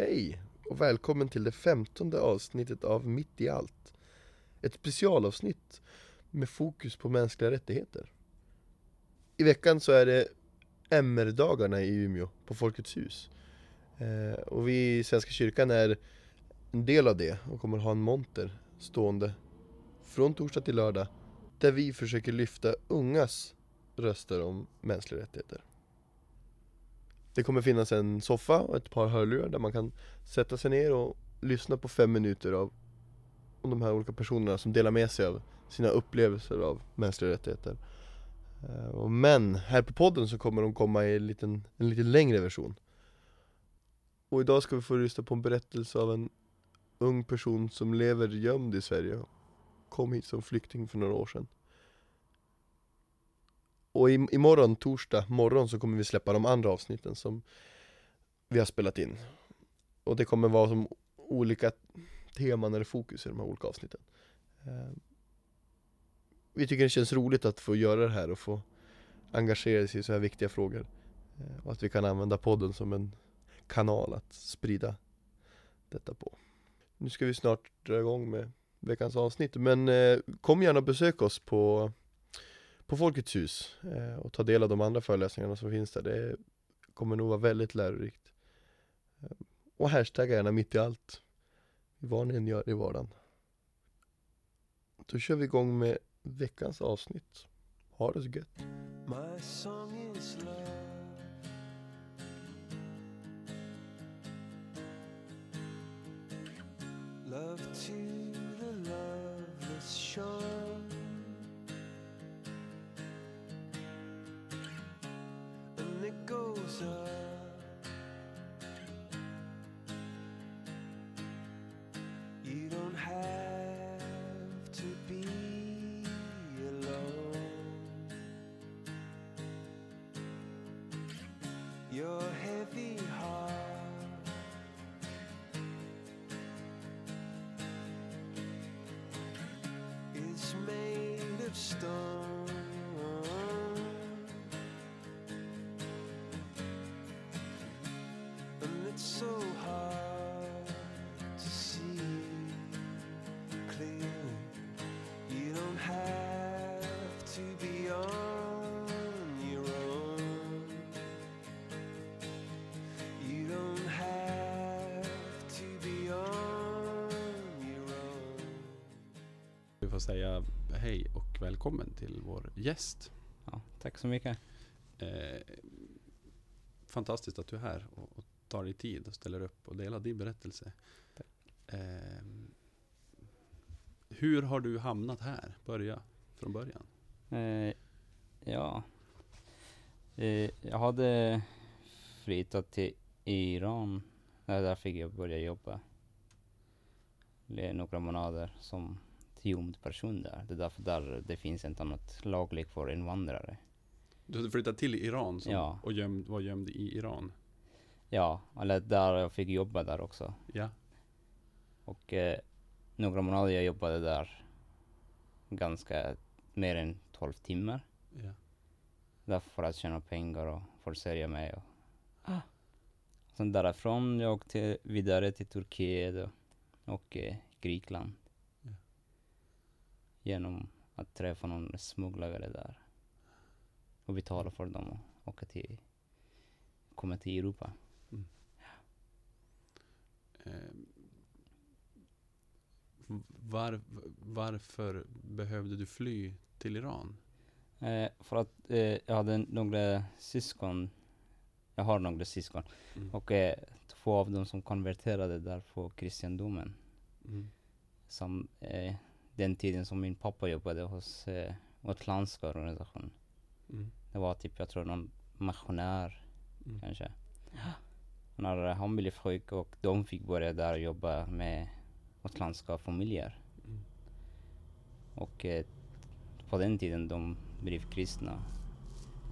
Hej och välkommen till det femtonde avsnittet av Mitt i allt. Ett specialavsnitt med fokus på mänskliga rättigheter. I veckan så är det MR-dagarna i Umeå på Folkets hus. Eh, och vi i Svenska kyrkan är en del av det och kommer ha en monter stående från torsdag till lördag där vi försöker lyfta ungas röster om mänskliga rättigheter. Det kommer finnas en soffa och ett par hörlurar där man kan sätta sig ner och lyssna på fem minuter av om de här olika personerna som delar med sig av sina upplevelser av mänskliga rättigheter. Eh, men här på podden så kommer de komma i en liten, en lite längre version. Och idag ska vi få lyssna på en berättelse av en ung person som lever gömd i Sverige och kom hit som flykting för några år sedan. Och i, imorgon, torsdag morgon, så kommer vi släppa de andra avsnitten som vi har spelat in. Och det kommer vara som olika teman eller fokus i de här olika avsnitten. Ehm, vi tycker det känns roligt att få göra det här och få engagera sig i så här viktiga frågor. Ehm, och att vi kan använda podden som en kanal att sprida detta på. Nu ska vi snart dra igång med veckans avsnitt, men eh, kom gärna och besök oss på på Folkets hus eh, och ta del av de andra föreläsningarna som finns där. Det kommer nog vara väldigt lärorikt. Eh, och hashtagga gärna mitt i allt, vad ni än gör i vardagen. Då kör vi igång med veckans avsnitt. Ha det så gött! Your heavy heart. Is made of stone. And it's so Får säga hej och välkommen till vår gäst. Ja, tack så mycket. Eh, fantastiskt att du är här och, och tar dig tid och ställer upp och delar din berättelse. Eh, hur har du hamnat här? Börja från början. Eh, ja, eh, jag hade flyttat till Iran. Där fick jag börja jobba. Några månader som gömd person där. Det är därför där det finns inte annat lagligt för invandrare. Du hade flyttat till Iran som, Ja. och gömd, var gömd i Iran. Ja, eller där jag fick jobba där också. Ja. Och eh, några månader jag jobbade där ganska mer än 12 timmar. ja. Därför för att tjäna pengar och försörja mig. Och. Sen därifrån jag åkte vidare till Turkiet och, och eh, Grekland. Ja. Genom att träffa någon smugglare där. Och betala för dem och åka till, komma till Europa. Eh, var, varför behövde du fly till Iran? Eh, för att eh, jag hade några syskon. Jag har några syskon. Mm. Och eh, två av dem som konverterade där på kristendomen. Mm. som eh, den tiden som min pappa jobbade hos eh, Gotländska organisation. Mm. Det var typ, jag tror någon missionär Mm. kanske. När han blev sjuk och de fick börja där jobba med gotländska familjer. Mm. Och eh, på den tiden de blev kristna.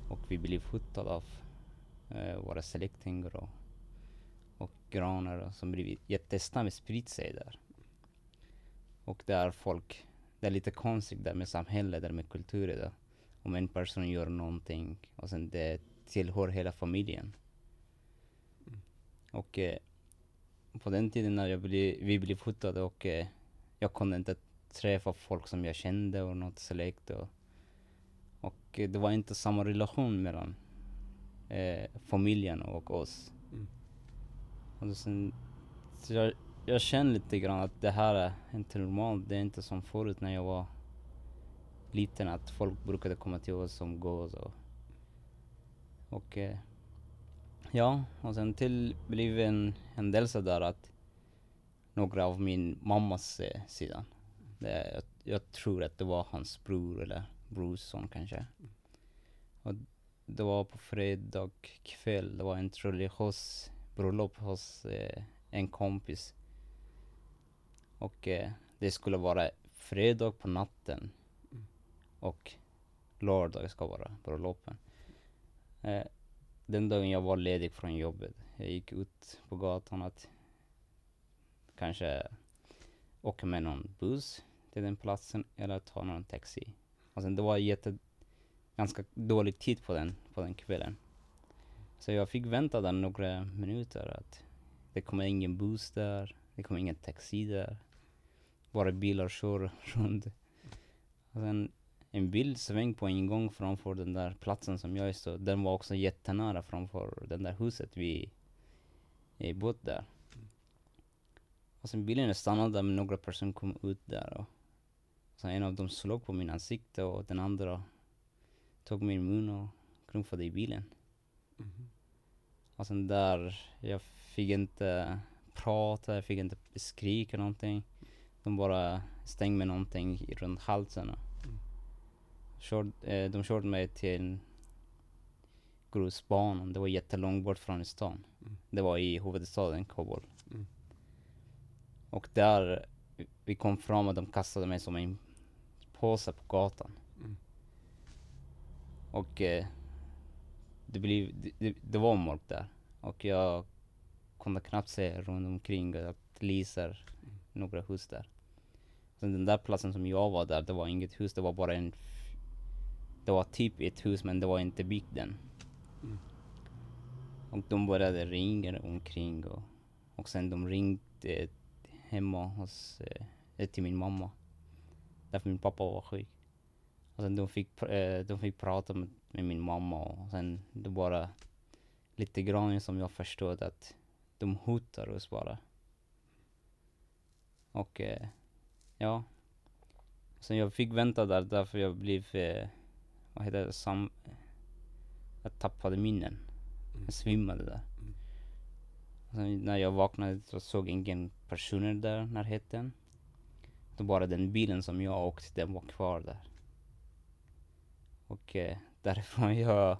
Och vi blev hotade av eh, våra släktingar och, och granar som blivit jättesnabbt spritt sig där. Och där folk, det är lite konstigt där med samhället, där med kulturen där. Om en person gör någonting och sen det tillhör hela familjen. Mm. Och eh, på den tiden när jag blev, vi blev fotade och eh, jag kunde inte träffa folk som jag kände och något släkt och, och eh, det var inte samma relation mellan eh, familjen och oss. Mm. Och sen, så jag, jag känner lite grann att det här är inte normalt, det är inte som förut när jag var liten att folk brukade komma till oss som gås och, och eh, ja, och sen till blev en händelse där att några av min mammas eh, sida, det, jag, jag tror att det var hans bror eller brorson kanske. Och det var på fredag kväll, det var en religiös bröllop hos eh, en kompis. Och eh, det skulle vara fredag på natten Mm. och lördag ska vara bröllopen. Eh, den dagen jag var ledig från jobbet, jag gick ut på gatan att kanske åka med någon buss till den platsen eller ta någon taxi. Och sen det var jätte, ganska dålig tid på den, på den kvällen. Så jag fick vänta där några minuter att det kommer ingen buss där, det kommer ingen taxi där. Bara bilar kör runt. Och sen en bil sväng på en gång framför den där platsen som jag stod. Den var också jättenära framför det där huset vi eh, bodde där. Och sen bilen stannade där men några personer kom ut där och så en av dem slog på min ansikte och den andra tog min mun och knuffade i bilen. Mhm. Och sen där, jag fick inte prata, jag fick inte skrika någonting. De bara stängde med någonting runt halsen. och Körde, eh, de körde mig till grusbanan, det var jättelångt bort från stan. Mm. Det var i huvudstaden Kabul. Mm. Och där, vi- kom fram och de kastade mig som en påse på gatan. Mm. Och eh, det, blev, det, det, det var mörkt där. Och jag kunde knappt se runt omkring att lyser några hus där. Sen den där platsen som jag var där, det var inget hus, det var bara en... Det var typ ett hus men det var inte byggt än. Mm. Och de började ringa omkring och, och sen de ringde hemma hos, eh, till min mamma. Därför min pappa var sjuk. Och sen de fick, eh, de fick prata med, med min mamma och sen det bara lite grann som jag förstod att de hotar oss bara. Och eh, ja. Sen jag fick vänta där därför jag blev, eh, vad heter det, sam... Jag tappade minnen. Jag svimmade där. Mm. Sen när jag vaknade så såg ingen personer där i närheten. Det bara den bilen som jag åkte, den var kvar där. Och eh, därifrån jag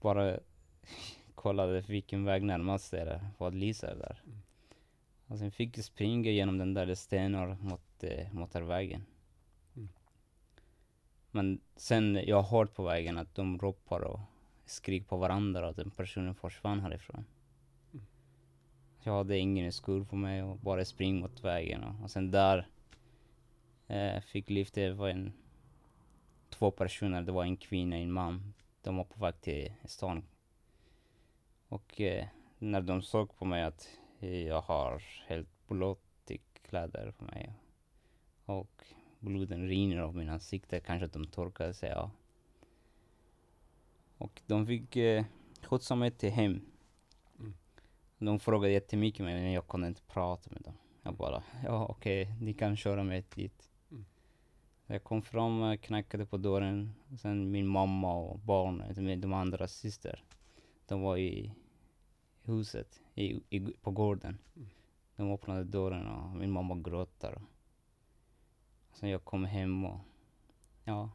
bara kollade vilken väg närmast är det, vad lyser där. Mm. Och sen fick jag springa genom den där stenar mot eh, motorvägen. Mm. Men sen, jag hört på vägen att de ropar och skriker på varandra och att den personen försvann härifrån. Mm. Jag hade ingen skor på mig och bara spring mot vägen och, och sen där eh, fick lyfta det var en två personer, det var en kvinna och en man. De var på väg till stan. Och eh, när de såg på mig att jag har helt blottiga kläder på mig och bloden rinner av min ansikte, kanske att de torkade sig av. Och de fick eh, skjutsa mig till hem. Mm. De frågade jättemycket men jag kunde inte prata med dem. Jag bara, ja okej, ni kan köra mig dit. Mm. Jag kom fram, eh, knackade på dörren. Och sen min mamma och barnen, de, de andra syster. De var i huset, i, i, på gården. Mm. De öppnade dörren och min mamma gråter. Sen jag kom hem och, ja.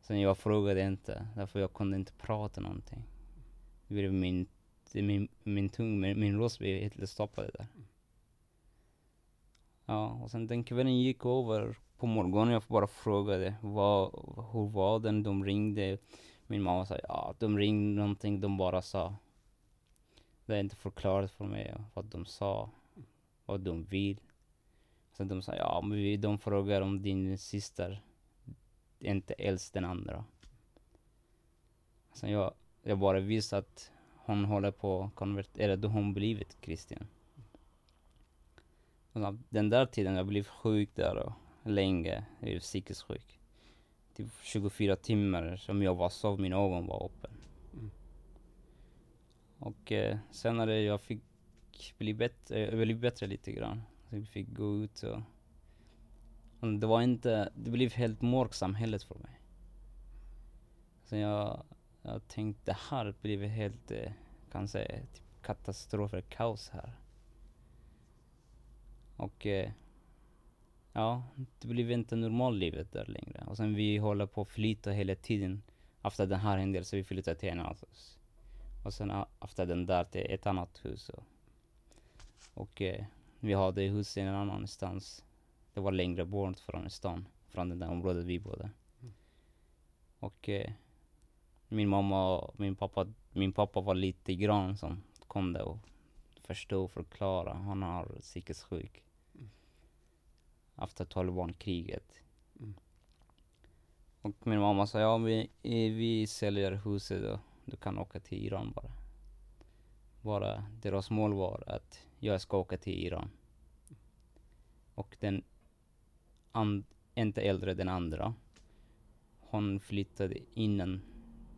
Sen jag frågade inte, därför jag kunde inte prata någonting. Det blev min, det- min, min tung, min, min röst blev helt stoppad där. Ja, och sen den kvällen gick över. På morgonen jag bara frågade vad, hur var den? De ringde. Min mamma sa ja, de ringde någonting. De bara sa. Det är inte förklarat för mig vad de sa. Vad de vill. Sen de sa ja, men vi, de frågar om din syster inte älskar den andra. Sen jag, jag bara visste att hon håller på att konvertera, då hon blivit kristen. Så Den där tiden, jag blev sjuk där och länge, jag blev psykiskt sjuk. Typ 24 timmar som jag var sov, mina ögon var öppen. Mm. Och eh, senare jag fick bli bättre, jag blev bättre lite grann. Så vi fick gå ut och, det var inte, det blev helt mörkt samhället för mig. Så jag, jag tänkte det här blir helt, eh, kan säga, typ katastrof eller kaos här. Och eh, ja, det blev inte normallivet där längre. Och sen vi håller på att flytta hela tiden. Efter den här händelsen vi flyttade till ett annat hus. Och sen efter den där till ett annat hus. Och, och eh, vi hade hus i en annanstans. Det var längre bort från stan, från det där området vi bodde. Och eh, min mamma och min pappa, min pappa var lite grann som kunde och förstå och förklara. Han har psykiskt sjuk. Efter talibankriget. Mm. Och min mamma sa, ja vi, eh, vi säljer huset och du kan åka till Iran bara. Bara deras mål var att jag ska åka till Iran. Och den and, inte äldre den andra. Hon flyttade innan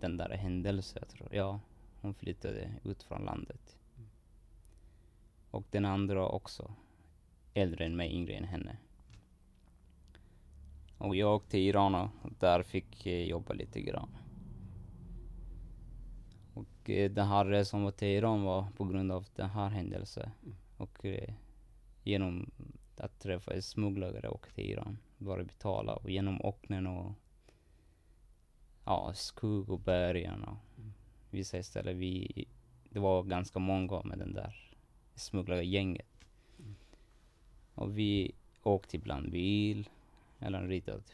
den där händelsen, jag tror. jag. hon flyttade ut från landet. Och den andra också. Äldre än mig, yngre än henne. Och jag åkte till Iran och där fick jag jobba lite grann. Och eh, den här eh, resan till Iran var på grund av den här händelsen. Och eh, genom att träffa smugglare och till Iran. Bara betala och genom öknen och ja, skog och bergen och vissa ställen vi, det var ganska många med den där smugglargänget. Och vi åkte ibland bil, eller ritat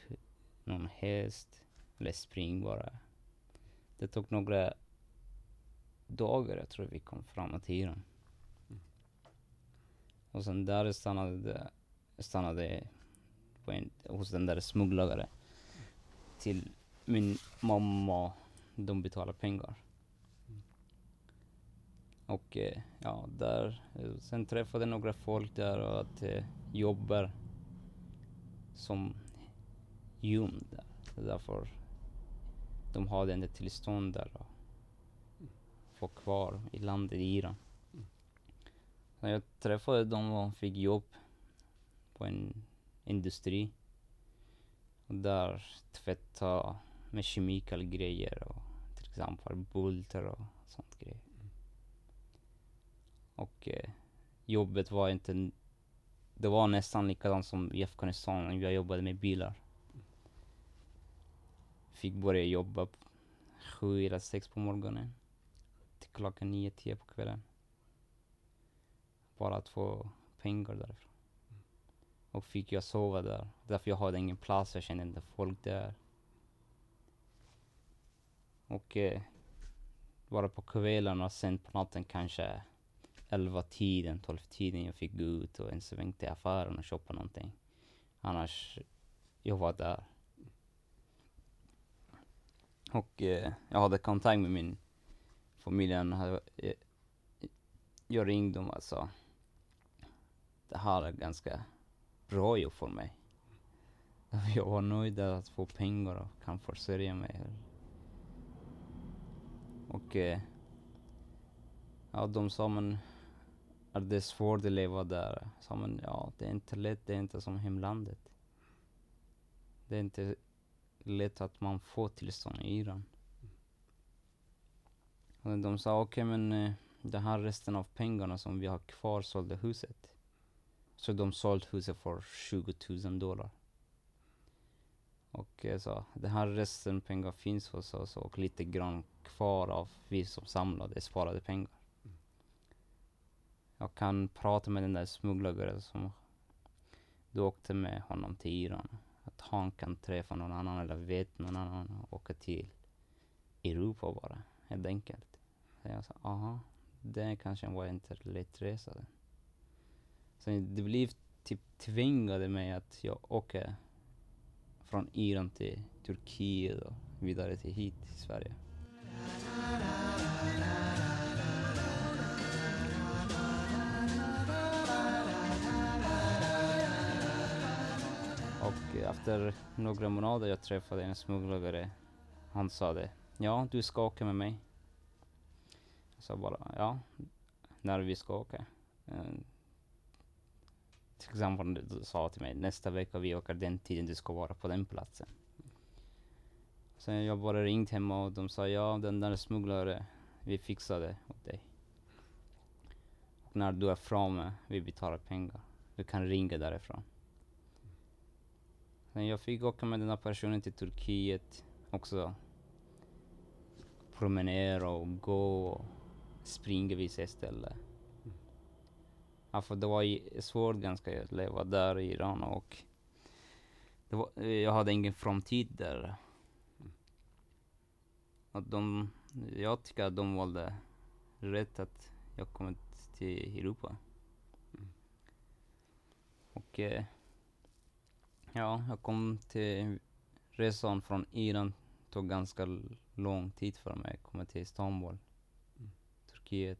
någon häst, eller spring bara. Det tog några dagar, jag tror vi kom fram till Iran. Och sen där stannade stannade på en, hos den där smugglare. Till min mamma, de betalar pengar. Och eh, ja, där, sen träffade jag några folk där och att eh, jobbar som gömd där. Så därför de hade inte tillstånd där och få kvar i landet i Iran. Så jag träffade dem och fick jobb på en industri. Och där tvätta med kemikalgrejer och till exempel bultar och sånt grejer. Och eh, jobbet var inte, det var nästan likadant som i Afghanistan jag jobbade med bilar. Fick börja jobba sju eller sex på morgonen till klockan nio, tio på kvällen. Bara att få pengar därifrån. Och fick jag sova där. Därför jag hade ingen plats, jag kände inte folk där. Och eh, bara på kvällarna, sen på natten kanske 11 tiden, 12 tiden jag fick gå ut och en sväng till affären och köpa någonting. Annars, jag var där. Och eh, jag hade kontakt med min Familjen... Jag, hade- eh, jag ringde dem och sa det här är ganska bra jobb för mig. Jag var nöjd att få pengar och kan försörja mig. Och eh, ja, de sa men är det svårt att leva där? Sa men ja, det är inte lätt, det är inte som hemlandet. Det är inte lätt att man får tillstånd i Iran. Och de sa okej men eh, den här resten av pengarna som vi har kvar sålde huset. Så de sålde huset för 20 000 dollar. Och jag sa, den här resten pengar finns hos oss och lite grann kvar av vi som samlade sparade pengar. Jag kan prata med den där smugglaren som du åkte med honom till Iran. Att han kan träffa någon annan eller vet någon annan och åka till Europa bara, helt enkelt. Så jag sa, aha, det kanske var inte lätt resa. Så det blev typ tvingade mig att jag åker från Iran till Turkiet och vidare till hit till Sverige. efter några månader jag träffade en smugglare. Han sa det. Ja, du ska åka med mig. Jag sa bara, ja, när vi ska åka. Eh, till exempel du sa till mig, nästa vecka vi åker den tiden du ska vara på den platsen. Sen jag bara ringt hemma och de sa, ja den där smugglare, vi fixar det åt dig. Och när du är framme, vi betalar pengar. Du kan ringa därifrån. Sen jag fick åka med den här personen till Turkiet också. Promenera och gå och springa vissa ställen. Ja, för det var svårt ganska att leva där i Iran och det var, jag hade ingen framtid där. Att de, jag tycker att de valde rätt att jag kommit till Europa. Och eh, ja, jag kom till resan från Iran tog ganska lång tid för mig att komma till Istanbul, Mm. Turkiet.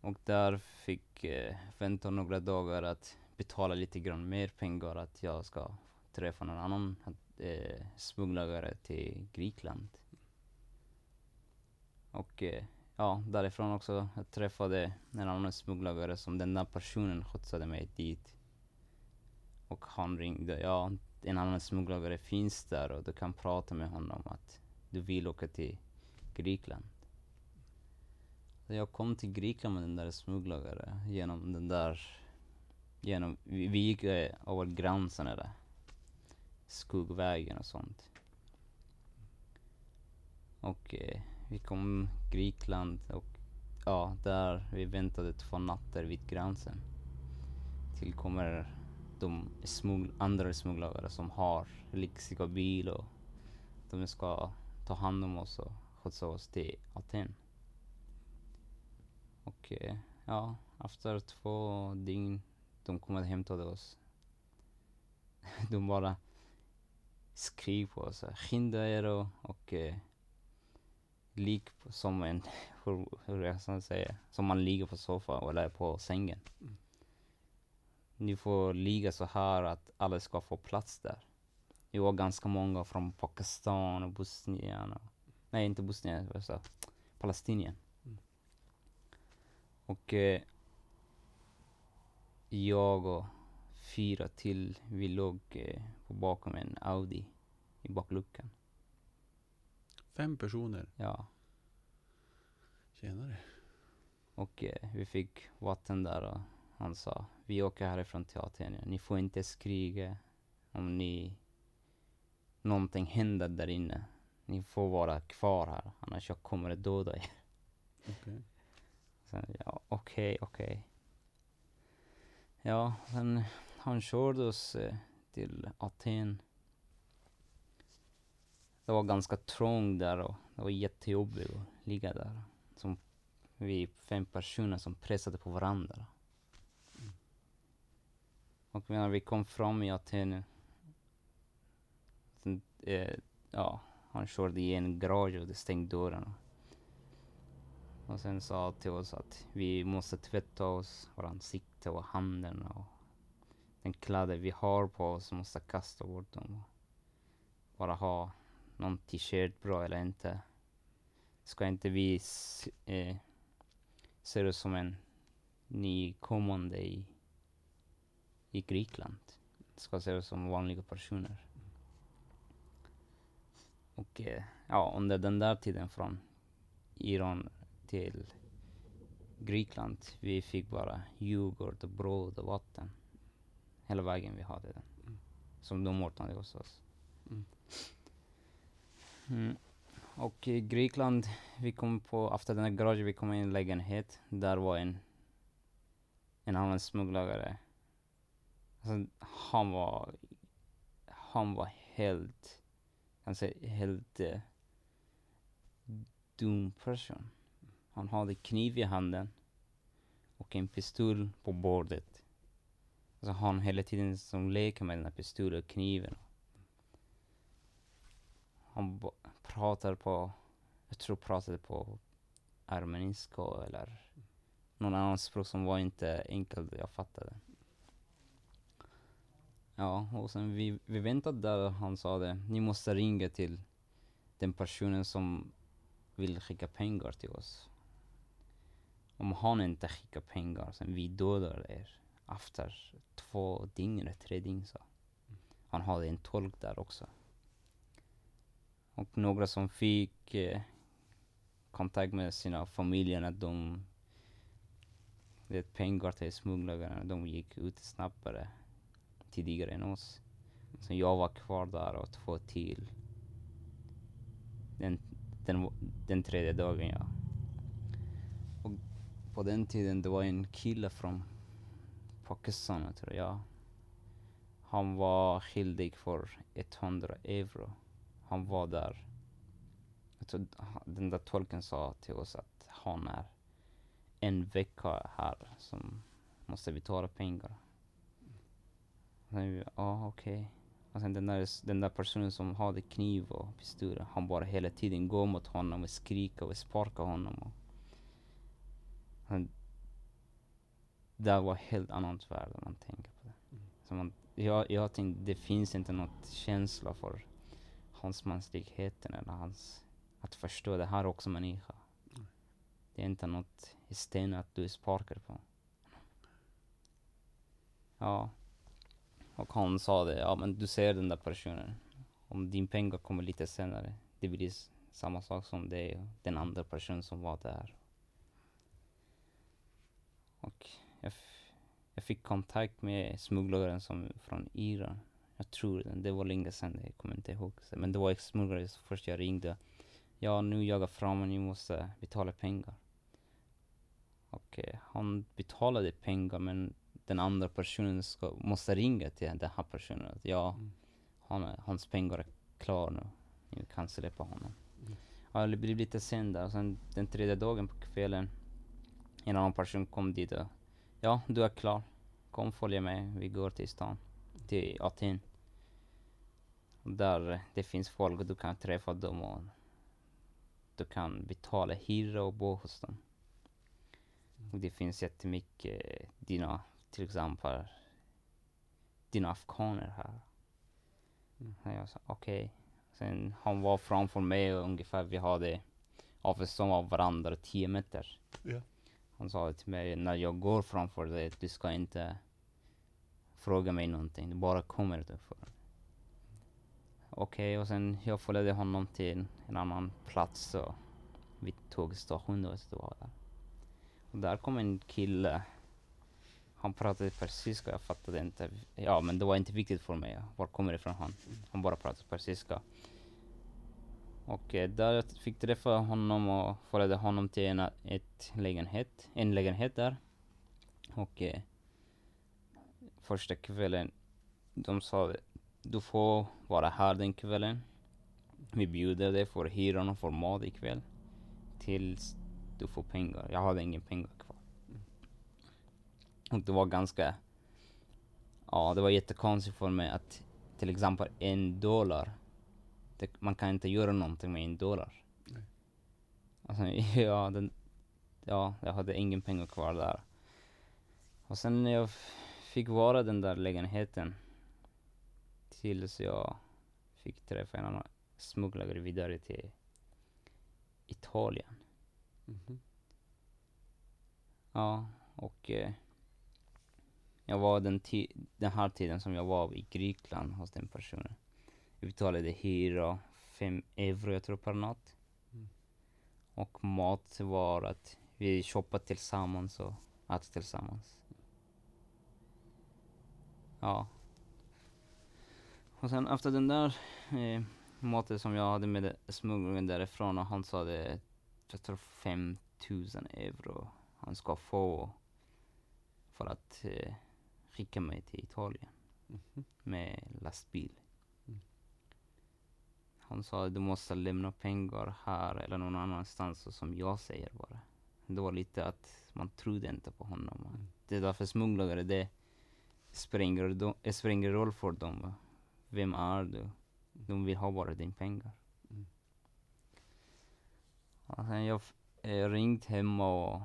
Och där fick eh, vänta några dagar att betala lite grann mer pengar att jag ska träffa någon annan eh, smugglare till Grekland. Och eh, ja, därifrån också, jag träffade en annan smugglare som den där personen skjutsade mig dit. Och han ringde, ja, en annan smugglare finns där och du kan prata med honom att du vill åka till Grekland. Så jag kom till Grekland med den där smugglaren genom den där, genom, vi, vi gick eh, över gränsen där. Skuggvägen och sånt. Och eh, vi kom till Grekland och ja, där vi väntade två nätter vid gränsen. Tillkommer kommer de smugg- andra smugglare som har lyxiga bil och de ska ta hand om oss och skjutsa oss till Aten. Och eh, ja, efter två dygn de kom och hämtade oss. de bara skrev på oss, skynda er och, och eh, lik som en, hur, hur jag ska säga, som man ligger på soffan eller på sängen. Mm. Ni får ligga så här att alla ska få plats där. Vi var ganska många från Pakistan och Bosnien och, nej inte Bosnien, vad sa jag? Palestinien. Mm. Och eh, jag och fyra till, vi låg eh, på bakom en Audi i bakluckan. Fem personer. Ja. Tjenare. Och eh, vi fick vatten där och han sa vi åker härifrån till Aten. Ni får inte skrika om ni någonting händer där inne. Ni får vara kvar här annars jag kommer att döda er. Okej. Ja, okej, okej. Ja, sen han körde oss eh, till Aten. Det var ganska trångt där och det var jättejobbigt att ligga där. Som vi fem personer som pressade på varandra. Och när vi kom fram i Aten, sen, eh, ja, han körde i en garage och det stängde dörren. Och sen sa till oss att vi måste tvätta oss, våra ansikte och händerna och den kläder vi har på oss måste kasta bort dem. Och bara ha någon t-shirt bra eller inte. Ska inte vi eh, se ut som en nykommande i, i Grekland. Ska se ut som vanliga personer. Och eh, ja, under den där tiden från Iran till Grekland, vi fick bara yoghurt och bröd och vatten. Hela vägen vi hade den. Mm. Som de ordnade hos oss. Mm. Mm. Och i Grekland, vi kom på, efter den här garaget, vi kom in i en lägenhet. Där var en, en annan smugglare. Alltså, han var, han var helt, Alltså, helt uh, dum person. Han hade kniv i handen och en pistol på bordet. Alltså han hela tiden som leker med den här pistolen och kniven. Han pratar på, jag tror pratade på armeniska eller någon annan språk som var inte enkelt, jag fattade. Ja, och sen vi, vi väntade där och han sa det, ni måste ringa till den personen som vill skicka pengar till oss. Om han inte skickar pengar, sen vi dödar er efter två dygn eller tre dygn så. Han hade en tolk där också. Och några som fick eh, kontakt med sina familjer att de det pengar till smugglarna, de gick ut snabbare tidigare än oss. Så jag var kvar där och två till. Den, den, den tredje dagen ja. Och på den tiden det var en kille från Pakistan tror jag. Han var skyldig för 100 euro. Han var där. Jag tror den där tolken sa till oss att han är en vecka här som måste betala pengar. Vi, Ja, okej. Och sen den där, den där personen som hade kniv och pistol, han bara hela tiden går mot honom och skriker och sparkar honom. Och han, det var helt annat värld om man tänker på det. Så man, jag, jag tänkte, det finns inte något känsla för hans mänskligheten eller hans, att förstå det här är också människa. Det är inte något i sten att du sparkar på. Ja. Och han sa det, ja men du ser den där personen. Om din pengar kommer lite senare, det blir samma sak som det och den andra personen som var där. Och jag, jag fick kontakt med smugglaren som från Iran. Jag tror det, det var länge sedan, jag kommer inte ihåg. Men det var en smugglare som först jag ringde. Ja, nu jagar fram och ni måste betala pengar. Och eh, han betalade pengar men den andra personen ska, måste ringa till den här personen. Att, ja, Mm. han, hans pengar är klara nu. Ni kan släppa honom. Ja, det blev lite sen där. Sen den tredje dagen på kvällen, en annan person kom dit och ja, du är klar. Kom följ med, vi går till stan. Till Aten. Där eh, det finns folk och du kan träffa dem och du kan betala hyra och bo hos dem. Och det finns jättemycket eh, dina, till exempel, dina afghaner här. Mm. Jag sa okej. Sen han var framför mig och ungefär vi hade avstånd av varandra 10 meter. Ja. Han sa till mig när jag går framför dig, du ska inte fråga mig någonting, du bara kommer utanför. Okej, och sen jag följde honom till en annan plats och vid tågstationen och så var där. Och där kom en kille. Han pratade persiska, jag fattade inte. Ja, men det var inte viktigt för mig. Var kommer ifrån han? Han bara pratade persiska. Och eh, där jag fick träffa honom och följde honom till en, ett lägenhet, en lägenhet där. Och eh, första kvällen, de sa du får vara här den kvällen. Vi bjuder dig för hyran och för mat ikväll. Tills du får pengar. Jag hade ingen pengar. Och det var ganska, ja det var jättekonstigt för mig att till exempel en dollar, det, man kan inte göra någonting med en dollar. Nej. Alltså, ja, den, ja, jag hade ingen pengar kvar där. Och sen när jag fick vara den där lägenheten tills jag fick träffa en annan smugglare vidare till Italien. Mhm. Ja, och eh, jag var den, den här tiden som jag var i Grekland hos den personen. Vi betalade hyra, fem euro jag tror per natt. Mm. Och mat var att vi shoppade tillsammans och åt tillsammans. Ja. Och sen efter den där eh, maten som jag hade med smugglaren därifrån och han sa det, jag tror 5000 euro han ska få för att eh, skicka mig till Italien Mhm. med lastbil. Mm. Han sa du måste lämna pengar här eller någon annanstans så som jag säger bara. Det var lite att man trodde inte på honom. Mm. Det är därför smugglare det springer, de, det springer roll för dem. va. Vem är du? De vill ha bara din pengar. Mm. Och sen jag eh, ringt hem och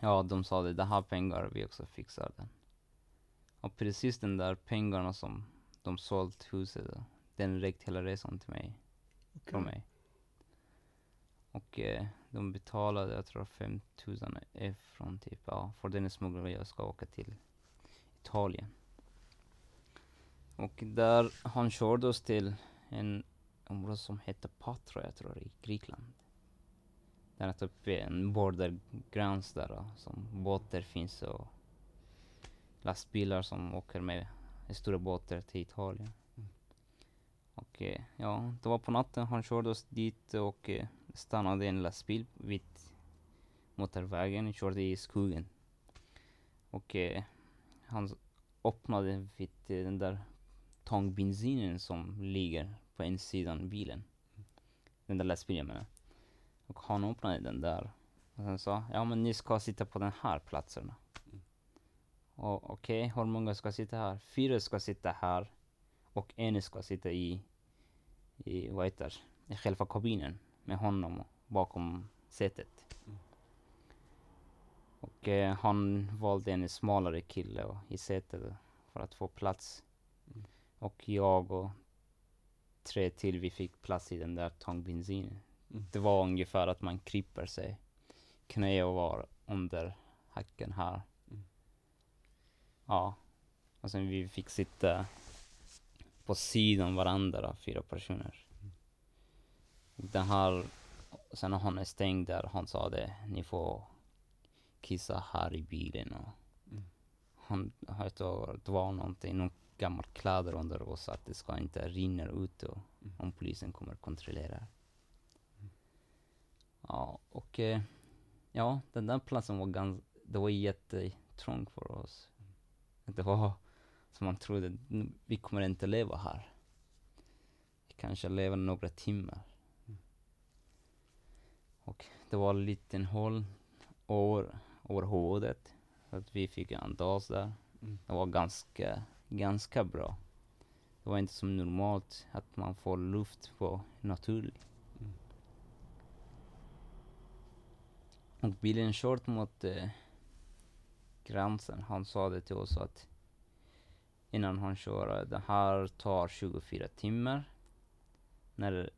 ja, de sa det, det här pengar, vi också fixar den. Och precis den där pengarna som de sålt huset, den räckte hela resan till mig, från mig. Och eh, de betalade, jag tror 5000 från typ, ja, för den smugglare jag ska åka till Italien. Och där, han körde oss till en område som heter Patra, jag tror i Grekland. Där är typ en bordergräns där som båtar finns och lastbilar som åker med stora båtar till Italien. Mm. Och eh, ja, det var på natten han körde oss dit och eh, stannade en lastbil vid motorvägen, körde i skogen. Och eh, han öppnade vid eh, den där tankbensinen som ligger på en sidan bilen. Den där lastbilen menar. Och han öppnade den där. Och sen sa, ja men ni ska sitta på den här platsen. Och okej, hur många ska sitta här? Fyra ska sitta här. Och en ska sitta i, i vad heter i själva kabinen med honom bakom sätet. Mm. Och eh, han valde en smalare kille och, i sätet för att få plats. Mm. Och jag och tre till, vi fick plats i den där tankbensinen. Mm. Det var ungefär att man kryper sig. Knä och var under hacken här. Mm. Ja. Och sen vi fick sitta på sidan varandra, fyra personer. Mm. Den här, sen när han är stängd där, han sa det, ni får kissa här i bilen och Mm. han, det var någonting, någon gammal kläder under oss att det ska inte rinna ut och Mm. om polisen kommer att kontrollera. Ja, och eh, ja, den där platsen var ganska, det var jättetrångt för oss. Det var som man trodde, "Nu- vi kommer inte leva här. Vi kanske lever några timmar. Mm. Och det var en liten hål över, över huvudet. Så att vi fick andas där. Mm. Det var ganska, ganska bra. Det var inte som normalt att man får luft på naturligt. Mm. Och bilen kört mot eh, gränsen. Han sa det till oss att innan han kör, det här tar 24 timmar. När,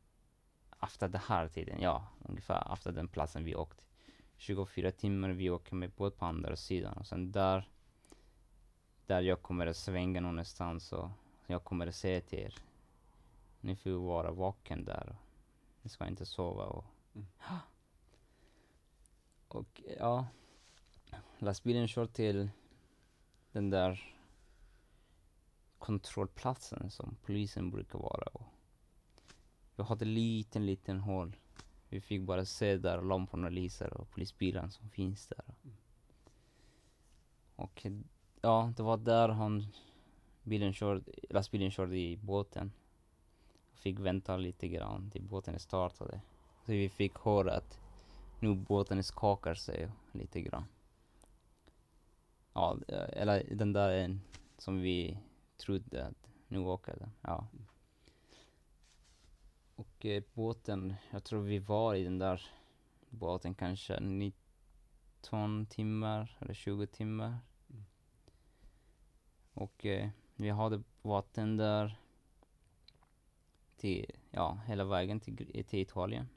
efter den här tiden, ja, ungefär efter den platsen vi åkte. 24 timmar vi åker med båt på andra sidan och sen där, där jag kommer att svänga någonstans och jag kommer att säga till er, ni får vara vaken där. Ni ska inte sova och Mm. och ja, lastbilen kör till den där kontrollplatsen som polisen brukar vara. Och vi hade liten, liten hål. Vi fick bara se där lamporna lyser och polisbilen som finns där. Och ja, det var där han, bilen körde, lastbilen körde i båten. Fick vänta lite grann till båten startade. Så vi fick höra att nu båten skakar sig lite grann. Ja, eller den där som vi trodde att nu åker den. Ja. Och eh, båten, jag tror vi var i den där båten kanske 19 timmar eller 20 timmar. Mm. Och eh, vi hade vatten där till, ja, hela vägen till, till Italien.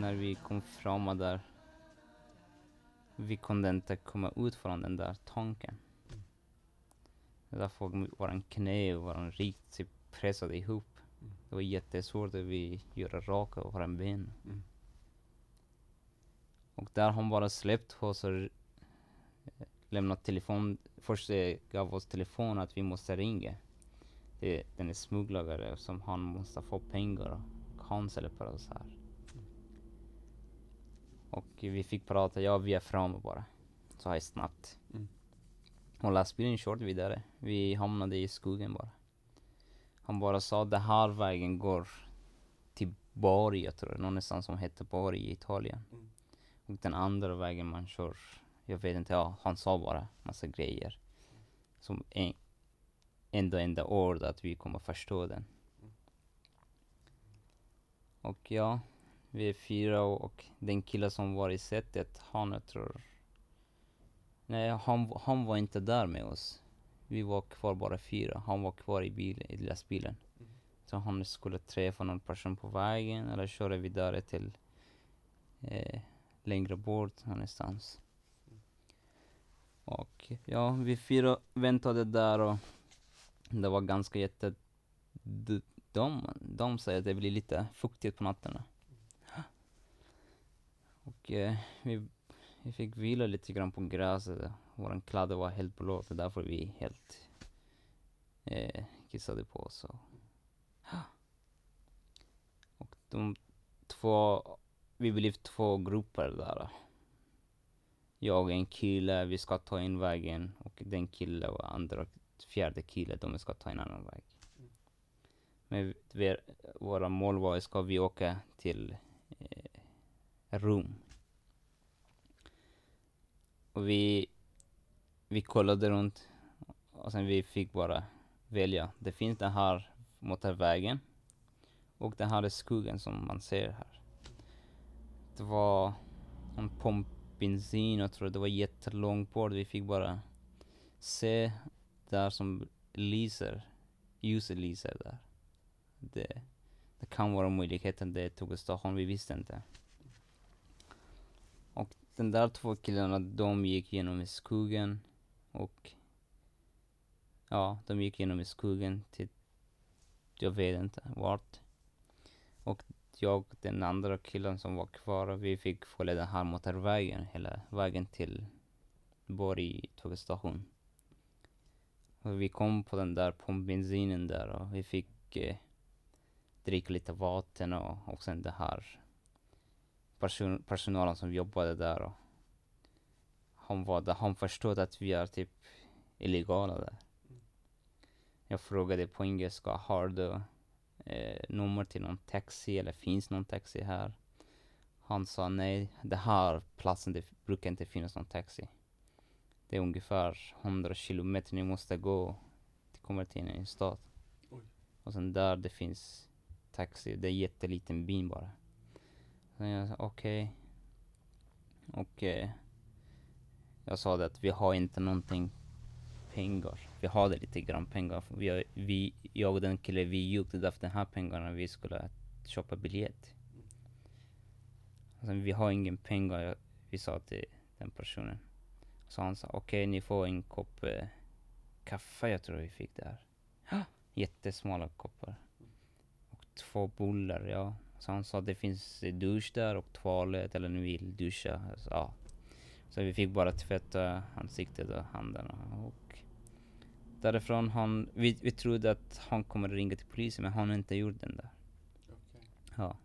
När vi kom fram där, vi kunde inte komma ut från den där tanken. Därför våran knä och våran rygg pressade ihop. Mm. Det var jättesvårt att vi göra raka våra ben. Mm. Och där han bara släppt oss och lämnat telefon. Först eh, gav oss telefon att vi måste ringa. Det är den smugglare som han måste få pengar och han släpper oss här. Och vi fick prata, ja vi är framme bara. Så här snabbt. Mm. Och lastbilen körde vidare. Vi hamnade i skogen bara. Han bara sa det här vägen går till Bari, jag tror någonstans som heter Bari i Italien. Mm. Och den andra vägen man kör, jag vet inte, ja, han sa bara massa grejer. Som en, enda enda ord att vi kommer förstå den. Mm. Och ja, vi är fyra och, och den killen som var i sätet, han jag tror... Nej, han, han var inte där med oss. Vi var kvar bara fyra. Han var kvar i, bil, i lastbilen. Så han skulle träffa någon person på vägen eller köra vidare till eh, längre bort någonstans. Och ja, vi fyra väntade där och det var ganska jätte... De, de, de säger att det blir lite fuktigt på nätterna. Och eh, vi, vi fick vila lite grann på gräset. Våran kläder var helt blå, så därför vi helt eh, kissade på oss. Och, och de två, vi blev två grupper där. Jag och en kille, vi ska ta en vägen och den killen och andra, fjärde killen, de ska ta en annan väg. Men vi, våra mål var, ska vi åka till room. Och vi, vi kollade runt och sen vi fick bara välja. Det finns den här motorvägen och den här är skogen som man ser här. Det var en pump bensin och tror det var jättelångt bort. Vi fick bara se där som lyser, ljuset lyser där. Det, det kan vara möjligheten det tog station, vi visste inte. Den där två killarna, de gick genom skogen och ja, de gick genom skogen till, jag vet inte vart. Och jag och den andra killen som var kvar, vi fick följa den här motorvägen hela vägen till Borg tågstation. Och vi kom på den där pumpbensinen där och vi fick eh, dricka lite vatten och, och sen det här person, personalen som jobbade där och han var där, han förstod att vi är typ illegala där. Jag frågade på engelska, har du eh, nummer till någon taxi eller finns någon taxi här? Han sa nej, det här platsen det brukar inte finnas någon taxi. Det är ungefär 100 kilometer ni måste gå. Det kommer till en stad. Oj. Och sen där det finns taxi, det är jätteliten by bara. Sen jag sa okej. Och eh, jag sa det att vi har inte någonting pengar. Vi hade lite grann pengar. Vi, vi, jag och den killen, vi gick efter de här pengarna vi skulle köpa biljett. Alltså, vi har ingen pengar, vi sa till den personen. Så han sa okej, ni får en kopp eh, kaffe, jag tror vi fick där. Jättesmala koppar. Och två bullar, ja. Så han sa det finns dusch där och toalett eller ni vill duscha. Så, ja. Så vi fick bara tvätta ansiktet och händerna och därifrån han, vi, vi trodde att han kommer ringa till polisen men han har inte gjort den där. Okej. Ja.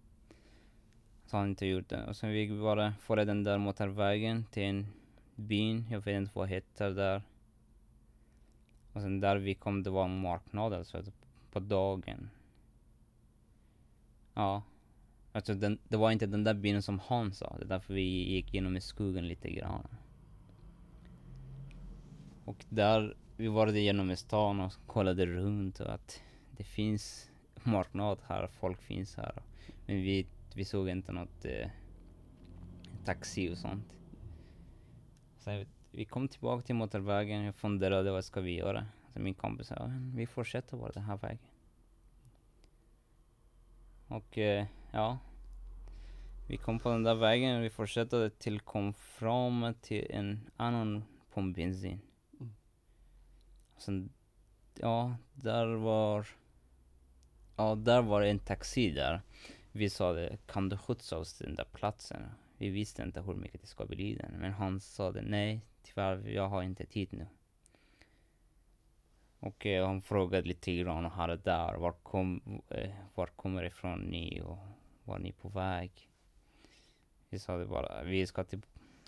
Så han inte gjort det. Och sen vi bara följde den där motorvägen till en byn, jag vet inte vad heter där. Och sen där vi kom, det var en marknad alltså att på dagen. Ja. Alltså den, det var inte den där byn som han sa, det är därför vi gick genom i skogen lite grann. Och där, vi var det genom i stan och kollade runt och att det finns marknad här, folk finns här. Men vi, vi såg inte något eh, taxi och sånt. Så vi kom tillbaka till motorvägen, jag funderade vad ska vi göra? Så min kompis sa, vi fortsätter bara den här vägen. Och eh, ja, vi kom på den där vägen och vi fortsatte till kom fram till en annan pumpbensin. Mm. Sen, ja, där var, ja, där var en taxi där. Vi sa det, kan du skjutsa oss till den där platsen? Vi visste inte hur mycket det ska bli den, men han sa det, nej, tyvärr, jag har inte tid nu. Och eh, han frågade lite grann här och där, var, kom, eh, var kommer ifrån ni och var ni på väg? Vi sa det bara, vi ska till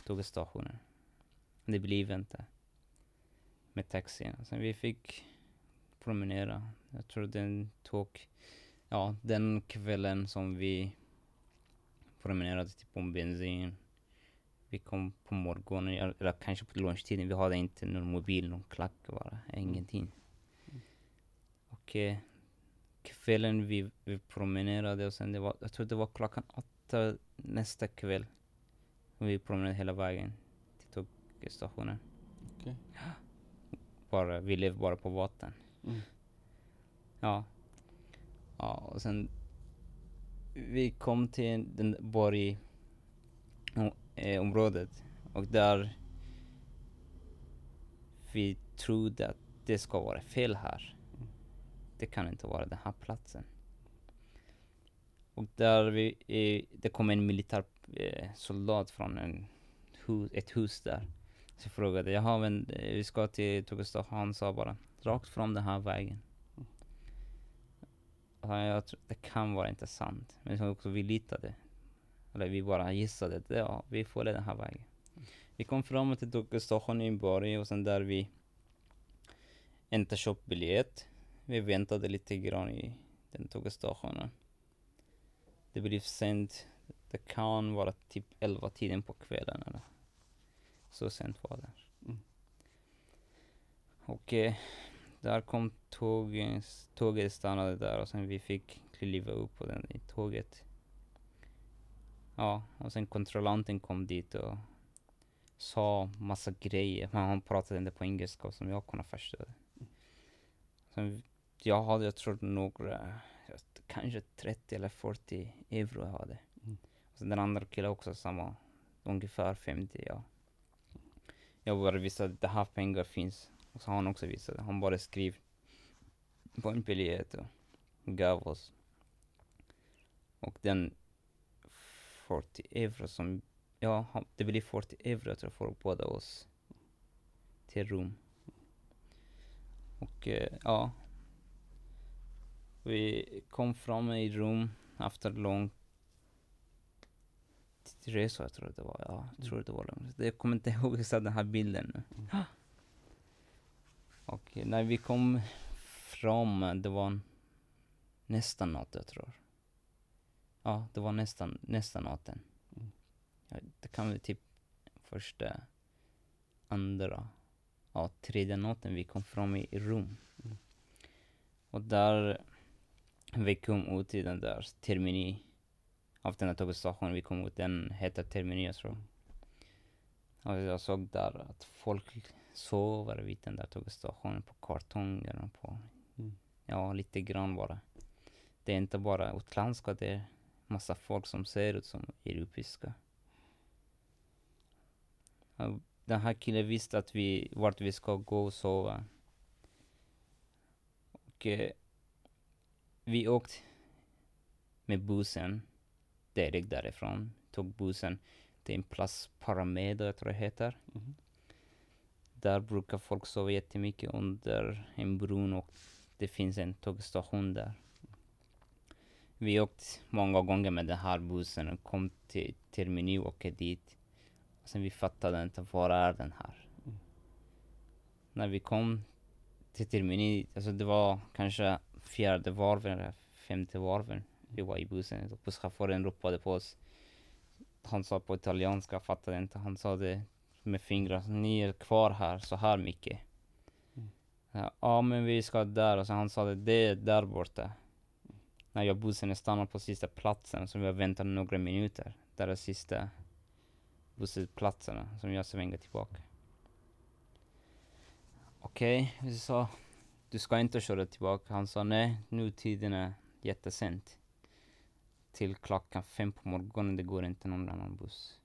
tågstationen. Det blev inte. Med taxin. Sen vi fick promenera. Jag tror den tog, ja den kvällen som vi promenerade till på bensin. Vi kom på morgonen, eller kanske på lunchtiden. Vi hade inte någon mobil, någon klack bara, ingenting. Och eh, kvällen vi, vi promenerade och sen det var, jag tror det var klockan åtta nästa kväll. Vi promenerade hela vägen till tågstationen. Okej. Bara, vi levde bara på vatten. Mm. Ja. Ja, och sen vi kom till den borg eh, området och där vi trodde att det ska vara fel här. Det kan inte vara den här platsen. Och där vi, eh, det kom en militär eh, soldat från en ett hus där. Så jag frågade, jaha men eh, vi ska till Tokyo Han sa bara, rakt fram den här vägen. Ja, jag tror, det kan vara inte sant. Men också vi litade. Eller vi bara gissade att ja, vi får den här vägen. Vi kom fram till Tokyo station i Borg och sen där vi inte köpt biljett. Vi väntade lite grann i den Tokyo stationen. Det blev sent. Det kan vara typ 11 tiden på kvällen eller så sent var det. Mm. Och eh, där kom tåget, tåget stannade där och sen vi fick kliva upp på den i tåget. Ja, och sen kontrollanten kom dit och sa massa grejer, men han pratade inte på engelska som jag kunde förstå. det. Sen, jag hade, jag tror några, jag- kanske 30 eller 40 euro jag hade. Mm. Och sen den andra killen också samma, ungefär 50 ja. Jag bara visade att det här pengar finns. Och så har han också visat. Han bara skrev på en biljett och gav oss. Och den 40 euro som, ja det blir 40 euro jag tror för båda oss. Till rum. Och eh, ja. Vi kom fram i rum efter lång resa jag tror det var. Ja, jag tror det var långt. Jag kommer inte ihåg exakt den här bilden nu. Och eh, när vi kom fram, det var nästan natt jag tror. Ja, det var nästan, nästan natten. Mm. Ja, det kan väl typ första, andra, ja tredje natten vi kom fram i, i rum. Mm. Och där, vi kom ut i den där termini, av den här tågstationen vi kom ut, den heter termini jag tror. Och jag såg där att folk sover vid den där tågstationen på kartonger och på, Mm. ja lite grann bara. Det är inte bara utländska, det är massa folk som ser ut som europeiska. Den här killen visste att vi, vart vi ska gå och sova. Och eh, vi åkte med bussen direkt därifrån. Tog bussen till en plats, Paramedo jag tror det heter. Mhm. Där brukar folk sova jättemycket under en bron och det finns en tågstation där. Vi åkte många gånger med den här bussen och kom till Termini och åkte dit. Och sen vi fattade inte, var är den här? Mm. När vi kom till Termini, alltså det var kanske fjärde varven femte varven vi var i bussen. Och busschauffören ropade på oss. Han sa på italienska, jag fattade inte. Han sa det med fingrar. Ni är kvar här så här mycket. Mm. Ja, men vi ska där och så han sa det, det är där borta. När jag bussen stannade på sista platsen så har väntat några minuter. Där är sista bussplatserna som jag svänger tillbaka. Okej, vi sa du ska inte köra tillbaka. Han sa nej, nu tiden är jättesent. Till klockan fem på morgonen, det går inte någon annan buss.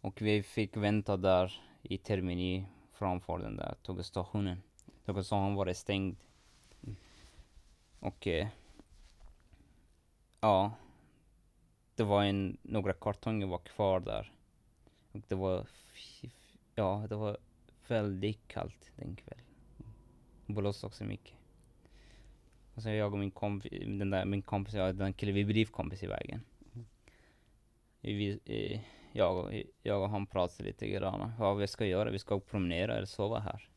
Och vi fick vänta där i Termini framför den där tågstationen. Tågstationen var stängd. Mm. Och eh, ja, det var en, några kartonger var kvar där. Och det var, ja, det var väldigt kallt den kvällen. Blåste också mycket. Och sen jag och min kompis, den där, min kompis, ja, den killen, vi blev kompis i vägen. Vi, eh, jag, och- jag och han pratade lite grann. Vad vi ska göra, vi ska promenera eller sova här.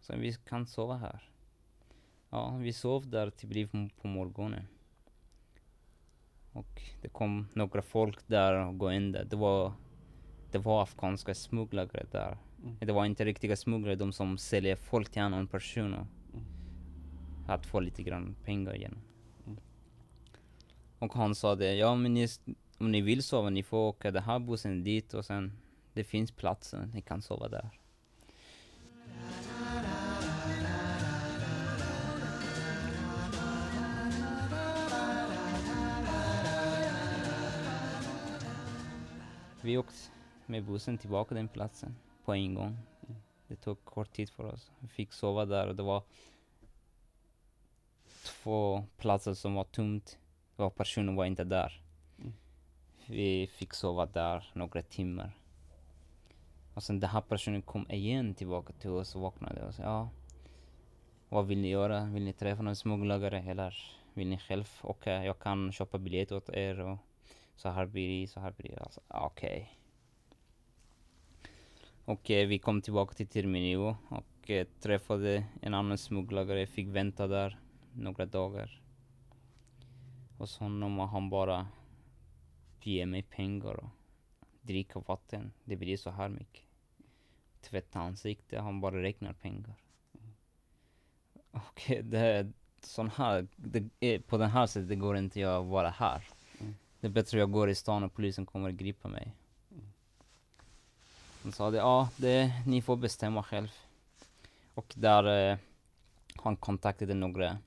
Så vi kan sova här. Ja, vi sov där till blev på morgonen. Och det kom några folk där och gå in där. Det var, det var afghanska smugglare där. Mm. Det var inte riktiga smugglare, de som säljer folk till annan person. Mm. att få lite grann pengar igen. Mm. Och han sa det, ja men ni, om ni vill sova, ni får åka den här bussen dit och sen det finns platser, ni kan sova där. Vi åkte med bussen tillbaka till den platsen på en gång. Det tog kort tid för oss. Vi fick sova där och det var två platser som var tomt och personen var inte där. Mm. Vi fick sova där några timmar. Och sen den här personen kom igen tillbaka till oss och vaknade och sa ja, vad vill ni göra? Vill ni träffa någon smugglare eller vill ni själv åka? Jag kan köpa biljett åt er och så här blir det, så här blir det. Alltså, okej. Och eh, vi kom tillbaka till Terminio och eh, träffade en annan smugglare, fick vänta där några dagar. Hos honom och han bara ger mig pengar och dricka vatten. Det blir så här mycket. Tvätta ansikte, han bara räknar pengar. Och eh, det är sån här, det är, på den här sättet det går inte jag att vara här. Mm. Det är bättre jag går i stan och polisen kommer att gripa mig. Han sa det, ja, det, ni får bestämma själv. Och där eh, han kontaktade några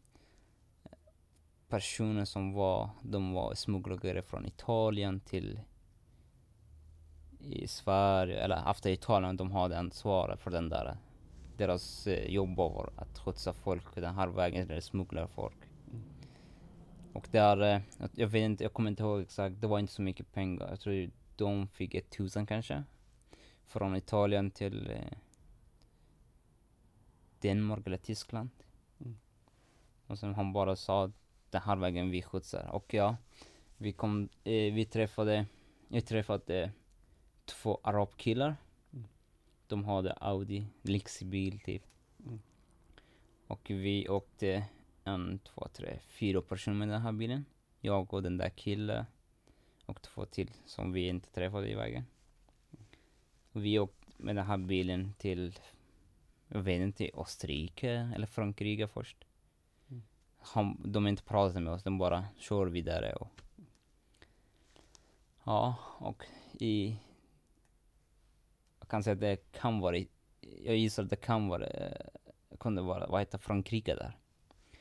personer som var, de var smugglare från Italien till i Sverige, eller efter Italien, de hade ansvar för den där. Deras eh, jobb var att skjutsa folk den här vägen, eller smuggla folk. Och där, eh, jag vet inte, jag kommer inte ihåg exakt, det var inte så mycket pengar. Jag tror de fick ett tusen kanske. Från Italien till eh, Danmark eller Tyskland. Mm. Och sen han bara sa den här vägen vi skjutsar. Och ja, vi kom, eh, vi träffade, jag träffade två arabkillar. Mm. De hade Audi, lyxbil typ. Mm. Och vi åkte en, två, tre, fyra personer med den här bilen. Jag och den där killen. Och två till som vi inte träffade i vägen. Och vi åkte med den här bilen till, jag vet inte, Österrike eller Frankrike först. Mm. Han, de inte pratade med oss, de bara kör vidare och Ja, och i Jag kan säga att det kan vara Jag gissar att det kan vara Kunde vara, vad heter Frankrike där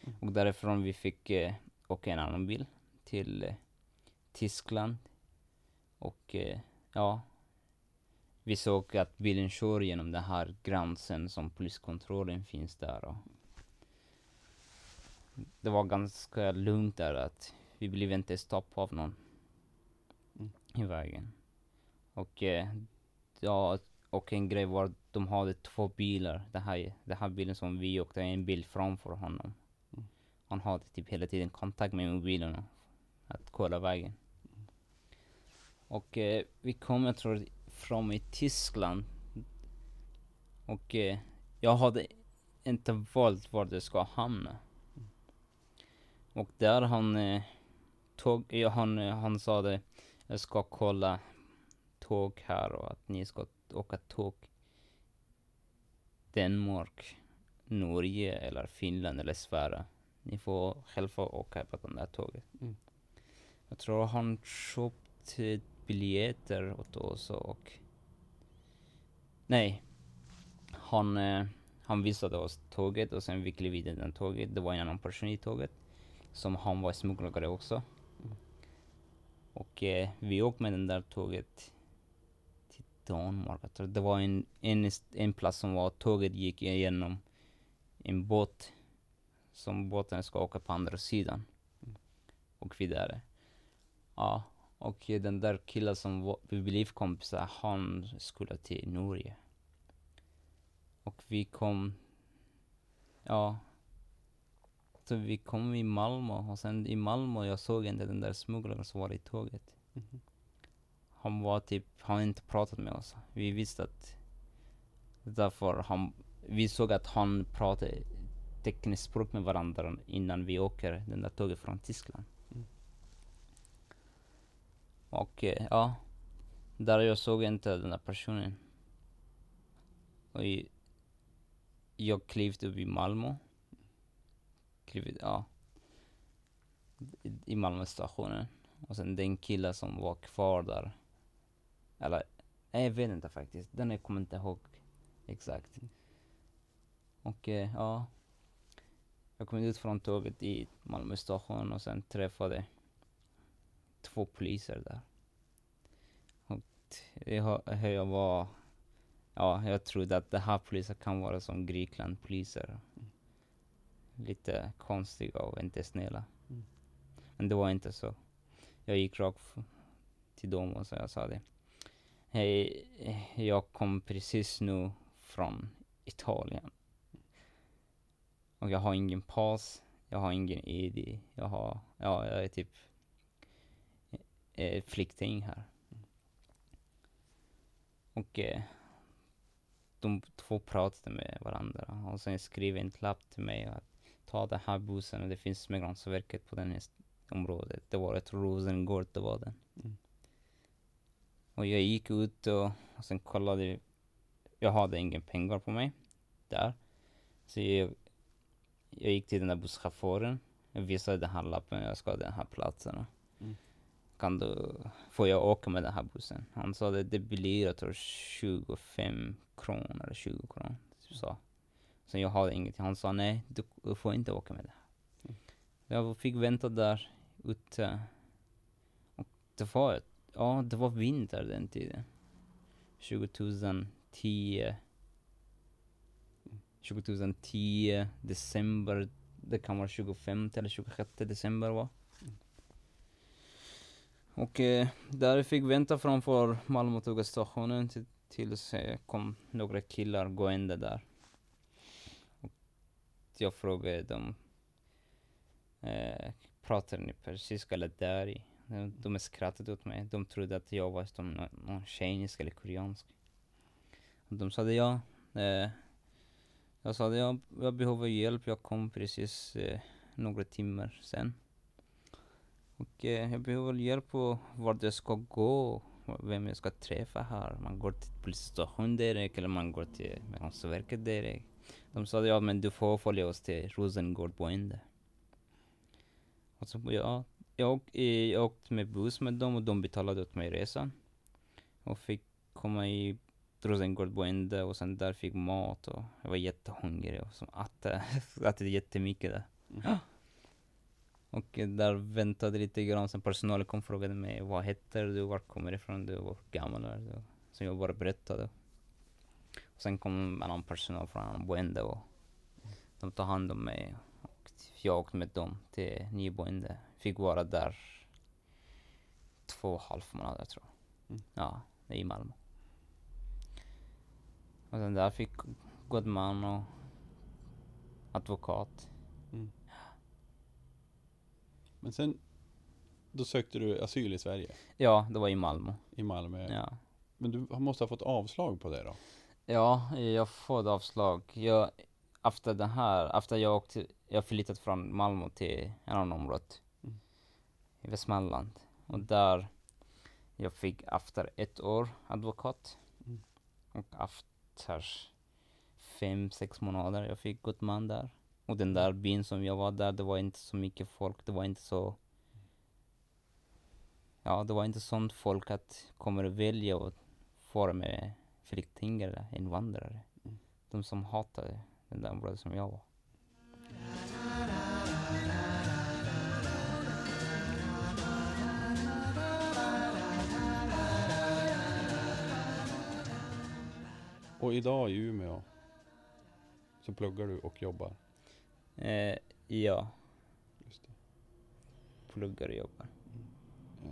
Mm. Och därifrån vi fick eh, åka en annan bil till eh, Tyskland Och eh, ja vi såg att bilen kör genom den här gränsen som poliskontrollen finns där och Det var ganska lugnt där att vi blev inte stoppade av någon Mm. i vägen. Och eh, ja, och en grej var att de hade två bilar. Den här, den här bilen som vi åkte, en bil framför honom. Mm. Han hade typ hela tiden kontakt med mobilerna. att kolla vägen. Och eh, vi kom, jag tror, fram i Tyskland. Och eh, jag hade inte valt var det ska hamna. Och där han eh, tog, ja, han, eh, han sa det, jag ska kolla tåg här och att ni ska åka tåg Danmark, Norge eller Finland eller Sverige. Ni får själva åka på den där tåget. Mm. Jag tror han köpte biljetter åt oss och Nej. Han, eh, han visade oss tåget och sen vi klev i den tåget. Det var en annan person i tåget. Som han var smugglare också. Mm. Och eh, vi åkte med den där tåget till Danmark. Jag tror det var en, en, en plats som var tåget gick igenom en båt. Som båten ska åka på andra sidan. Mm. Och vidare. Ja, och den där killen som var, vi blev kompisar, han skulle till Norge. Och vi kom, ja. Så vi kom i Malmö och sen i Malmö jag såg inte den där smugglaren som var i tåget. Mhm. Han var typ, han inte pratat med oss. Vi visste att därför han, vi såg att han pratade tekniskt språk med varandra innan vi åker den där tåget från Tyskland. Och eh, ja, där jag såg inte den där personen. Och jag klev upp i Malmö. klivit, ja. I, Malmö stationen. Och sen den killen som var kvar där. Eller, nej, jag vet inte faktiskt. Den jag kommer inte ihåg exakt. Och eh, ja. Jag kom ut från tåget i Malmö station och sen träffade två poliser där. Och jag, jag var, ja jag trodde att det här poliser kan vara som Grekland poliser. Lite konstiga och inte snälla. Mm. Men det var inte så. Jag gick rakt till dem och så jag sa det. Hej, jag kom precis nu från Italien. Och jag har ingen pass, jag har ingen ID, jag har, ja jag är typ eh, flykting här. Och eh, de två pratade med varandra och sen skrev en lapp till mig att ta den här bussen och det finns Migrationsverket på den här området. Det var ett Rosengård, det var den. Mm. Och jag gick ut och, och sen kollade, jag hade ingen pengar på mig där. Så jag, jag gick till den där busschauffören. Jag visade den här lappen, jag ska ha den här platsen. Kan du, får jag åka med den här bussen? Han sa det, det blir jag tror 25 kronor eller 20 kronor. Typ så. Så jag hade ingenting. Han sa nej, du, får inte åka med det. Mm. Jag fick vänta där ute. Och det var, ja det var vinter den tiden. 2010. 2010, december, det kan vara 25 eller 26 december var. Och eh, där fick vänta framför Malmö tågstationen tills eh, kom några killar gående där. Och jag frågade dem, eh, pratar ni persiska eller dari? De, de skrattade åt mig, de trodde att jag var som någon kinesisk eller koreansk. Och de sa ja, eh, jag sa jag, jag behöver hjälp, jag kom precis eh, några timmar sen. Och eh, jag behöver hjälp på vart jag ska gå, vem jag ska träffa här. Man går till polisstationen direkt eller man går till Migrationsverket direkt. De sa ja men du får följa oss till Rosengård boende. Och så ja, jag, åk, eh, jag åkte med buss med dem och de betalade åt mig resan. Och fick komma i Rosengård boende och sen där fick mat och jag var jättehungrig och som att, att det jättemycket där. Mm. Och där väntade lite grann, sen personalen kom och frågade mig vad heter du, var kommer du ifrån, du, hur gammal är du? Så jag bara berättade. Och sen kom annan personal från annan boende och de tog hand om mig. Och jag åkte med dem till nyboende. Fick vara där två och en halv månader tror jag. Mm. Ja, i Malmö. Och sen där fick god man och advokat. Men sen, då sökte du asyl i Sverige, Ja, det var i Malmö. i Malmö. Ja. Men du måste ha fått avslag på det då? Ja, jag får avslag. Jag, efter det här, efter jag åkte, jag flyttat från Malmö till en annan område. Mm. I Västmanland. Och där, jag fick efter ett år advokat. Mm. Och efter fem, sex månader, jag fick god man där. Och den där byn som jag var där, det var inte så mycket folk, det var inte så Ja, det var inte sånt folk att kommer att välja och fara med flyktingar eller invandrare. Mm. De som hatade den där området som jag var. Och idag i Umeå så pluggar du och jobbar. Eh, ja, Just det. pluggar och jobbar. Eh,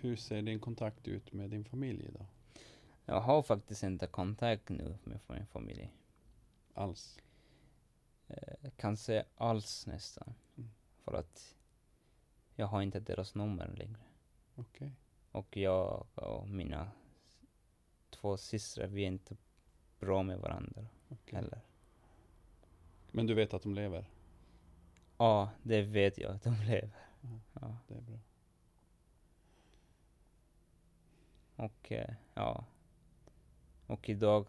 hur ser din kontakt ut med din familj idag? Jag har faktiskt inte kontakt nu med min familj. Alls? Eh, kanske alls nästan. Mm. För att jag har inte deras nummer längre. Okej. Och jag och mina två systrar, vi är inte bra med varandra okej. heller. Men du vet att de lever? Ja, det vet jag att de lever. Ja. Ja. Det är bra. Och eh, ja. Och idag,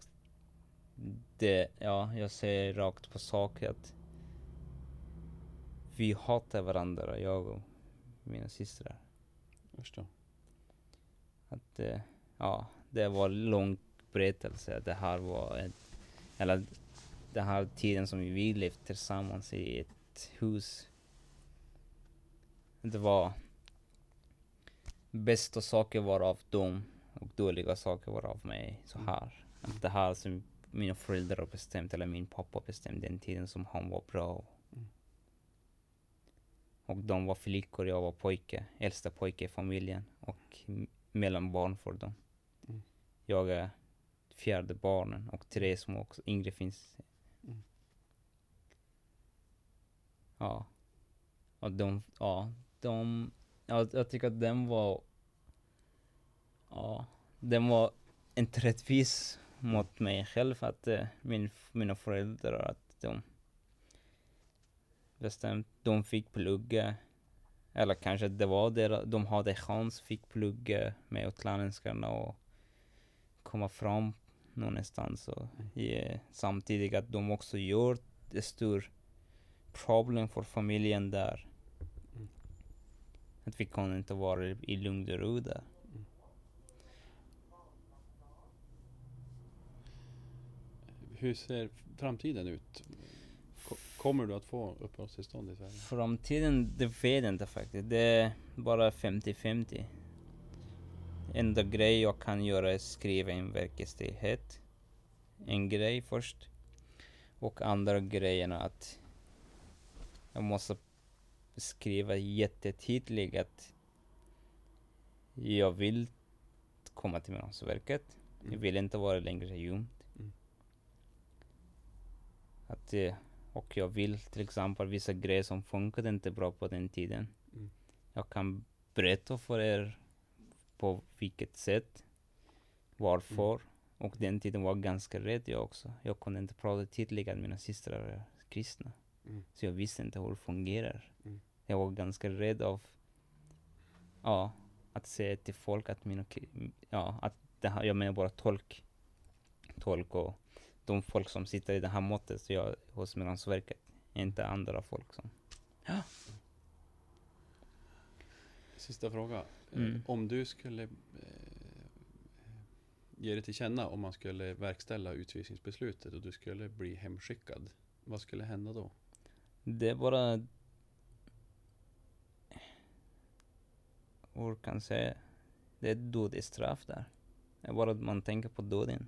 det, ja, jag säger rakt på sak att vi hatar varandra, jag och mina systrar. Förstår. Att, eh, ja, det var lång berättelse. Det här var ett, eller den här tiden som vi levde tillsammans i ett hus. Det var bästa saker var av dem och dåliga saker var av mig. Så här. Att det här som mina föräldrar bestämt, eller min pappa bestämde den tiden som han var bra. Mm. Och de var flickor, jag var pojke, äldsta pojke i familjen och mellanbarn för dem. Mm. Jag är fjärde barnen och tre som också yngre finns. Mm. Ja. Och de, ja, de, ja, jag tycker att den var, ja, den var inte rättvis mot mig själv att eh, min, mina föräldrar att de bestämt, de fick plugga eller kanske det var det, de hade chans, fick plugga med utlänningarna och komma fram någonstans och eh, samtidigt att de också gör ett stort problem för familjen där. Mm. Att vi kan inte vara i lugn och ro där. Hur ser framtiden ut? Ko- Kommer du att få uppehållstillstånd i Sverige? Framtiden, det vet jag inte faktiskt. Det är bara 50-50. Enda grej jag kan göra är skriva en verkställighet. En grej först. Och andra grejen är att jag måste skriva jättetydligt att jag vill komma till Migrationsverket. Jag Mm. vill inte vara längre gömd. Mm. Att, eh, och jag vill till exempel vissa grejer som funkade inte bra på den tiden. Mm. Jag kan berätta för er på vilket sätt, varför. Mm. Och den tiden var jag ganska rädd jag också. Jag kunde inte prata tydligt att mina systrar är kristna. Mm. Så jag visste inte hur det fungerar. Mm. Jag var ganska rädd av, ja, att säga till folk att mina, ki- ja, att det här, jag menar bara tolk. Tolk och de folk som sitter i det här måttet så jag, hos Migrationsverket. Inte andra folk som, Sista fråga. Eh, Mm. Om du skulle eh, ge det till känna om man skulle verkställa utvisningsbeslutet och du skulle bli hemskickad. Vad skulle hända då? Det är bara, hur kan säga, det är dödsstraff där. Det är bara att man tänker på döden.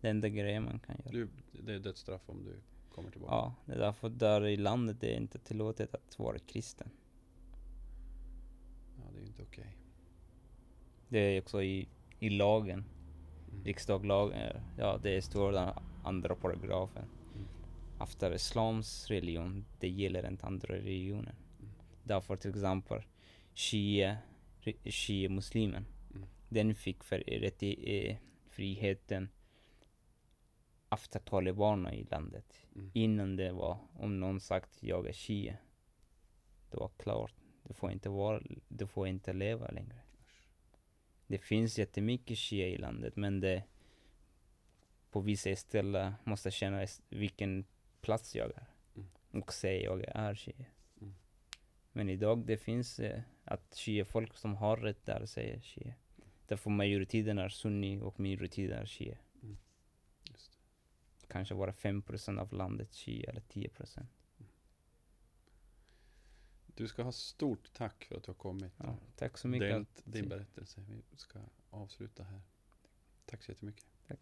Det är enda grejen man kan göra. Du, det är dödsstraff om du kommer tillbaka. Ja, det är därför där i landet det är inte tillåtet att vara kristen. Ja, det är ju inte okej. Det är också i, i lagen, Mm. riksdagslagen, ja det står den andra paragrafen. Efter islams religion, det gäller inte andra religioner. Mm. Därför till exempel shia-muslimen, Mm. den fick för, rätt i, eh, friheten efter talibanerna i landet. Mm. Innan det var, om någon sagt jag är shia, det var klart. Du får inte vara, du får inte leva längre. Det finns jättemycket shia i landet men det på vissa ställen måste känna vilken plats jag är. Mm. Och säga jag är shia. Mm. Men idag det finns eh, att shia folk som har rätt där säger shia. Därför majoriteten är sunni och minoriteten är shia. Det. Kanske bara 5% av landet shia eller 10%. Du ska ha stort tack för att du har kommit Ja, tack så mycket. delat att- din berättelse. Vi ska avsluta här. Tack så jättemycket. Tack.